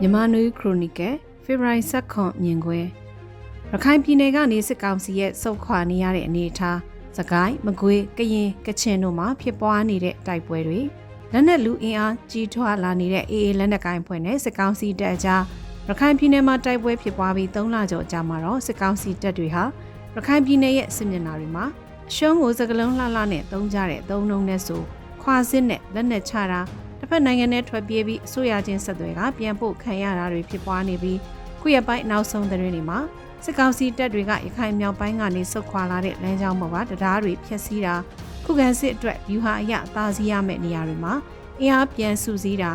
မြန်မာနွေခရိုနီကယ်ဖေဖော်ဝါရီ7မြင်ကွင်းရခိုင်ပြည်နယ်ကနေစစ်ကောင်စီရဲ့စုပ်ခွာနေရတဲ့အနေအထားစကိုင်းမကွေးကရင်ကချင်တို့မှာဖြစ်ပွားနေတဲ့တိုက်ပွဲတွေလက်နက်လူအင်အားကြီးထွားလာနေတဲ့အေးအေးလက်နက်ကိုင်ဖွဲ့နဲ့စစ်ကောင်စီတပ်ကြားရခိုင်ပြည်နယ်မှာတိုက်ပွဲဖြစ်ပွားပြီး3လကျော်ကြာမှာတော့စစ်ကောင်စီတပ်တွေဟာရခိုင်ပြည်နယ်ရဲ့စစ်မျက်နှာတွေမှာအရှုံးကိုစကလုံးလှလှနဲ့တုံးကြတဲ့အုံလုံးနဲ့ဆိုခွာစစ်နဲ့လက်နက်ချတာ တစ်ဖက်နိုင်ငံနဲ့ထွက်ပြေးပြီးအစိုးရချင်းဆက်သွယ်ကပြန်ပို့ခံရတာတွေဖြစ်ပွားနေပြီးခုရပိုင်းနောက်ဆုံးသတင်းတွေမှာစစ်ကောင်စီတပ်တွေကရခိုင်မြောက်ပိုင်းကနေဆုတ်ခွာလာတဲ့လမ်းကြောင်းပေါ်ကတရားတွေဖျက်ဆီးတာခုခံစစ်အတွက်ယူဟာအရအသာစီးရမယ့်နေရာတွေမှာအင်အားပြန်စုစည်းတာ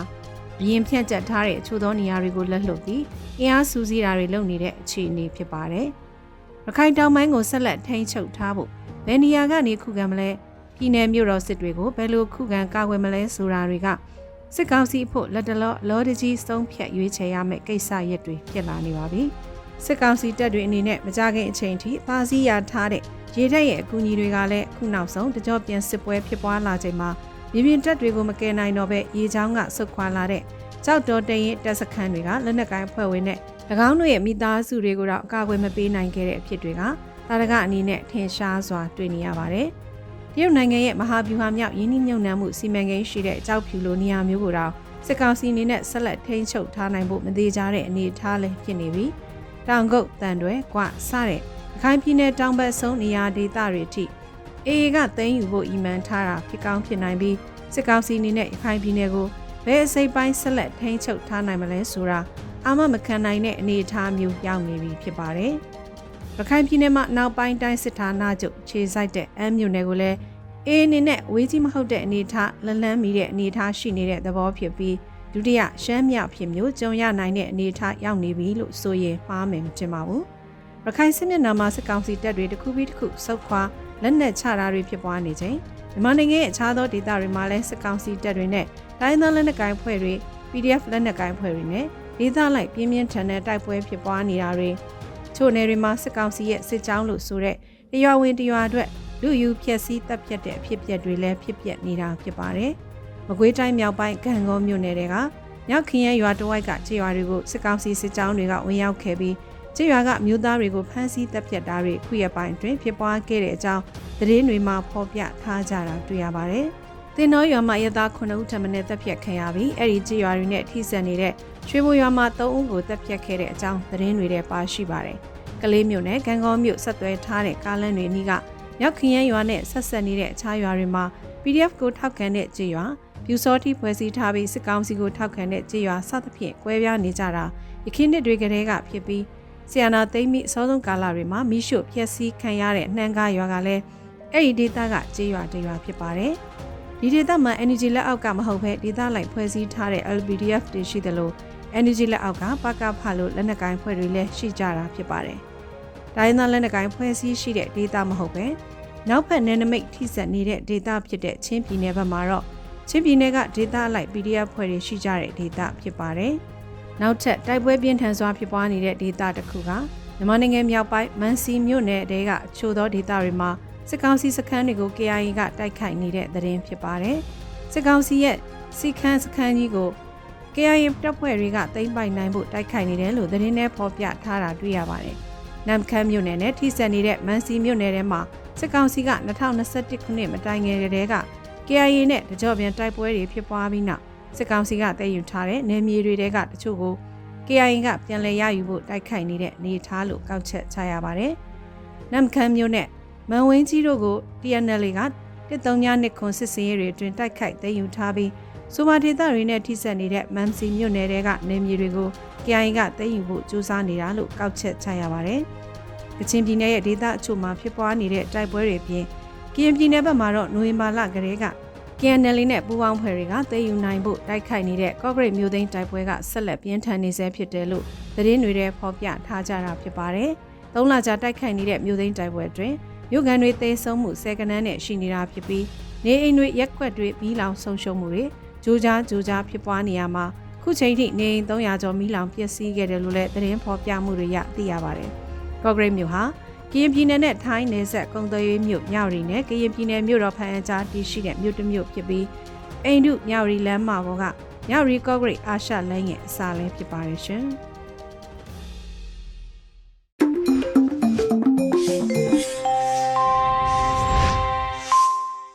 အရင်ဖြန့်ကျက်ထားတဲ့အချို့သောနေရာတွေကိုလက်လွတ်ပြီးအင်အားစုစည်းတာတွေလုပ်နေတဲ့အခြေအနေဖြစ်ပါတယ်။ရခိုင်တောင်ပိုင်းကိုဆက်လက်ထိန်းချုပ်ထားဖို့ဘယ်နေရာကနေခုခံမလဲ ပြည်내မြို့တော်စစ်တွေကိုဘယ်လိုခုခံကာကွယ်မလဲဆိုတာတွေကစစ်ကောင်စီဖို့လက်တလောလောတကြီးစုံဖြတ်ရွေးချယ်ရမယ့်ကိစ္စရက်တွေဖြစ်လာနေပါပြီစစ်ကောင်စီတပ်တွေအနေနဲ့မကြခင်အချိန်ထိပါစီးရထားတဲ့ရေထက်ရဲ့အကူအညီတွေကလည်းအခုနောက်ဆုံးတကြောပြန်စစ်ပွဲဖြစ်ပွားလာချိန်မှာမြေပြင်တပ်တွေကိုမကယ်နိုင်တော့ပဲရေချောင်းကဆုတ်ခွာလာတဲ့ကြောက်တော်တရင်တပ်စခန်းတွေကလက်နက်ကိုင်းဖွဲ့ဝင်တဲ့၎င်းတို့ရဲ့မိသားစုတွေကိုတော့အကာအကွယ်မပေးနိုင်ခဲ့တဲ့အဖြစ်တွေကတာရကအနေနဲ့ထင်ရှားစွာတွေ့နေရပါတယ်။ တရုတ်နိုင်ငံရဲ့မဟာဗျူဟာမြောက်ယင်းနှိမ့်ညွံ့နှံမှုစီမံကိန်းရှိတဲ့အကြောက်ဖြူလိုနေရာမျိုးကိုတော့စစ်ကောင်စီအနေနဲ့ဆက်လက်ထိန်းချုပ်ထားနိုင်ဖို့မသေးကြတဲ့အနေအထားလည်းဖြစ်နေပြီ။တောင်ကုတ်တန်တွဲကွစတဲ့ရခိုင်ပြည်နယ်တောင်ဘက်ဆုံးနေရာဒေသတွေအထိအေအေကသိမ်းယူဖို့အီမန်ထားတာဖြစ်ကောင်းဖြစ်နိုင်ပြီးစစ်ကောင်စီအနေနဲ့ရခိုင်ပြည်နယ်ကိုဘယ်အစိပ်ပိုင်းဆက်လက်ထိန်းချုပ်ထားနိုင်မလဲဆိုတာအာမမခံနိုင်တဲ့အနေအထားမျိုးရောက်နေပြီဖြစ်ပါတယ်။ ရခိုင်ပြည်နယ်မှာနောက်ပိုင်းတိုင်းစစ်ဌာနချုပ်ခြေစိုက်တဲ့အမ်းမြို့နယ်ကိုလည်းအေးအနေနဲ့ဝေးကြီးမဟုတ်တဲ့အနေအထားလလန်းမီတဲ့အနေအထားရှိနေတဲ့သဘောဖြစ်ပြီးဒုတိယရှမ်းမြောက်ဖြစ်မျိုးကြုံရနိုင်တဲ့အနေအထားရောက်နေပြီလို့ဆိုရင်မှားမယ်မထင်ပါဘူး။ရခိုင်စစ်မျက်နှာမှာစစ်ကောင်စီတပ်တွေတစ်ခုပြီးတစ်ခုစုခွာလက်နက်ချတာတွေဖြစ်ပွားနေချိန်မြန်မာနိုင်ငံရဲ့အခြားသောဒေသတွေမှာလည်းစစ်ကောင်စီတပ်တွေနဲ့တိုင်းသားလက်နက်ကိုင်ဖွဲ့တွေ PDF လက်နက်ကိုင်ဖွဲ့တွေနဲ့ဒေသလိုက်ပြင်းပြင်းထန်တဲ့တိုက်ပွဲဖြစ်ပွားနေတာတွေ ချို့နယ်တွေမှာစစ်ကောင်စီရဲ့စစ်ကြောင်းလို့ဆိုတဲ့တရွာဝင်တရွာအတွက်လူယူဖြက်စီးတပ်ဖြတ်တဲ့အဖြစ်အပျက်တွေလည်းဖြစ်ပျက်နေတာဖြစ်ပါတယ်။မကွေးတိုင်းမြောက်ပိုင်းကံကောမြို့နယ်တွေကမြောက်ခင်းရရွာတဝိုက်ကခြေရွာတွေကိုစစ်ကောင်စီစစ်ကြောင်းတွေကဝင်ရောက်ခဲ့ပြီးခြေရွာကမြို့သားတွေကိုဖမ်းဆီးတပ်ဖြတ်တာတွေခုရပိုင်းတွင်ဖြစ်ပွားခဲ့တဲ့အကြောင်းသတင်းတွေမှာဖော်ပြထားကြတာတွေ့ရပါတယ်။ တင်တော်ရွာမှာရသား9ဦးထပ်မံတပ်ဖြတ်ခံရပြီးအဲ့ဒီခြေရွာတွေနဲ့ထိစပ်နေတဲ့ရွှေဘိုရွာမှာ3ဦးကိုတပ်ဖြတ်ခဲ့တဲ့အကြောင်းသတင်းတွေထဲပါရှိပါတယ်။ကလေးမြို့နယ်ကံကောမြို့ဆက်သွဲထားတဲ့ကားလမ်းတွေနီးကမြောက်ခရမ်းရွာနဲ့ဆက်ဆက်နေတဲ့အခြားရွာတွေမှာ PDF ကိုထောက်ခံတဲ့ကြေးရွာပြူစောတိဖွဲ့စည်းထားပြီးစစ်ကောင်စီကိုထောက်ခံတဲ့ကြေးရွာစသဖြင့်ကွဲပြားနေကြတာယခင်နှစ်တွေကတည်းကဖြစ်ပြီးဆီယနာသိမ့်မိအစောဆုံးကာလတွေမှာမိရှုဖျက်ဆီးခံရတဲ့နှမ်းကားရွာကလည်းအဲ့ဒီဒေသကကြေးရွာတရွာဖြစ်ပါတယ် ဒီဒေသမှာ energy လက်အောက်ကမဟုတ်ဘဲဒေသလိုက်ဖွဲ့စည်းထားတဲ့ LPDF တွေရှိတယ်လို့ energy လက်အောက်ကပကဖလို့လက်နက်ကိုင်းဖွဲ့တွေလည်းရှိကြတာဖြစ်ပါတယ်။ဒိုင်းသားလက်နက်ကိုင်းဖွဲ့စည်းရှိတဲ့ဒေသမဟုတ်ပဲနောက်ဖက်နယ်နိမိတ်ထိစပ်နေတဲ့ဒေသဖြစ်တဲ့ချင်းပြည်နယ်ဘက်မှာတော့ချင်းပြည်နယ်ကဒေသအလိုက် PDF ဖွဲ့တွေရှိကြတဲ့ဒေသဖြစ်ပါတယ်။နောက်ထပ်တိုက်ပွဲပြင်းထန်စွာဖြစ်ပွားနေတဲ့ဒေသတစ်ခုကမြန်မာနိုင်ငံမြောက်ပိုင်းမန်စီမြို့နယ်တဲကချို့သောဒေသတွေမှာ စစ်ကောင်စီစခန်းတွေကို KIA ကတိုက်ခိုက်နေတဲ့သတင်းဖြစ်ပါတယ်။စစ်ကောင်စီရဲ့စီခန်းစခန်းကြီးကို KIA တပ်ဖွဲ့တွေကသိမ်းပိုက်နိုင်ဖို့တိုက်ခိုက်နေတယ်လို့သတင်းထဲဖော်ပြထားတာတွေ့ရပါတယ်။နမ်ခမ်းမြို့နယ်နဲ့ထိစပ်နေတဲ့မန်စီမြို့နယ်ထဲမှာစစ်ကောင်စီက2021ခုနှစ်မတိုင်ခင်တည်းက KIA နဲ့တကြော့ပြန်တိုက်ပွဲတွေဖြစ်ပွားပြီးနောက်စစ်ကောင်စီကတည်ယူထားတဲ့နယ်မြေတွေကတချို့ကို KIA ကပြန်လည်ရယူဖို့တိုက်ခိုက်နေတဲ့အနေအထားလို့ကောက်ချက်ချရပါတယ်။နမ်ခမ်းမြို့နဲ့ မန်ဝင်းကြီးတို့ကို TNL ကတစ်တုံညာနှစ်ခွန်စစ်စင်ရေးတွေအတွင်းတိုက်ခိုက်သိမ်းယူထားပြီးဆိုမာဒေသတွေနဲ့ထိစပ်နေတဲ့မမ်စီမြို့နယ်တွေကနေမြေတွေကို KIA ကသိမ်းယူဖို့ကြိုးစားနေတာလို့ကောက်ချက်ချရပါတယ်။ကချင်ပြည်နယ်ရဲ့ဒေသအချို့မှာဖြစ်ပွားနေတဲ့တိုက်ပွဲတွေပြင်ကရင်ပြည်နယ်ဘက်မှာတော့နိုဝင်ဘာလကတည်းက KNL နဲ့ပူးပေါင်းဖွဲ့တွေကသိမ်းယူနိုင်ဖို့တိုက်ခိုက်နေတဲ့ကော့ဂရိတ်မြို့သိမ်းတိုက်ပွဲကဆက်လက်ပြင်းထန်နေဆဲဖြစ်တယ်လို့သတင်းတွေထဲဖော်ပြထားကြတာဖြစ်ပါတယ်။သုံးလကြာတိုက်ခိုက်နေတဲ့မြို့သိမ်းတိုက်ပွဲအတွင်း မြို့ကန်တွေသေဆုံးမှုဆယ်ကနန်းနဲ့ရှိနေတာဖြစ်ပြီးနေအိမ်တွေရက်ွက်တွေပြီးလောင်ဆုံးရှုံးမှုတွေဂျိုးကြားဂျိုးကြားဖြစ်ပွားနေရမှာခုချိန်ထိနေအိမ်300ကျော်မိလောင်ပျက်စီးခဲ့တယ်လို့လည်းသတင်းဖော်ပြမှုတွေရသိရပါတယ်။ကော့ဂရိတ်မြို့ဟာကရင်ပြည်နယ်နဲ့ထိုင်းနယ်စပ်ကုံသွေးမြို့မြောက်ရီနဲ့ကရင်ပြည်နယ်မြို့တော်ဖန်အကြားတည်ရှိတဲ့မြို့တစ်မြို့ဖြစ်ပြီးအိန္ဒုမြောက်ရီလမ်းမပေါ်ကမြောက်ရီကော့ဂရိတ်အာရှလမ်းရဲ့အစာလည်းဖြစ်ပါတယ်ရှင်။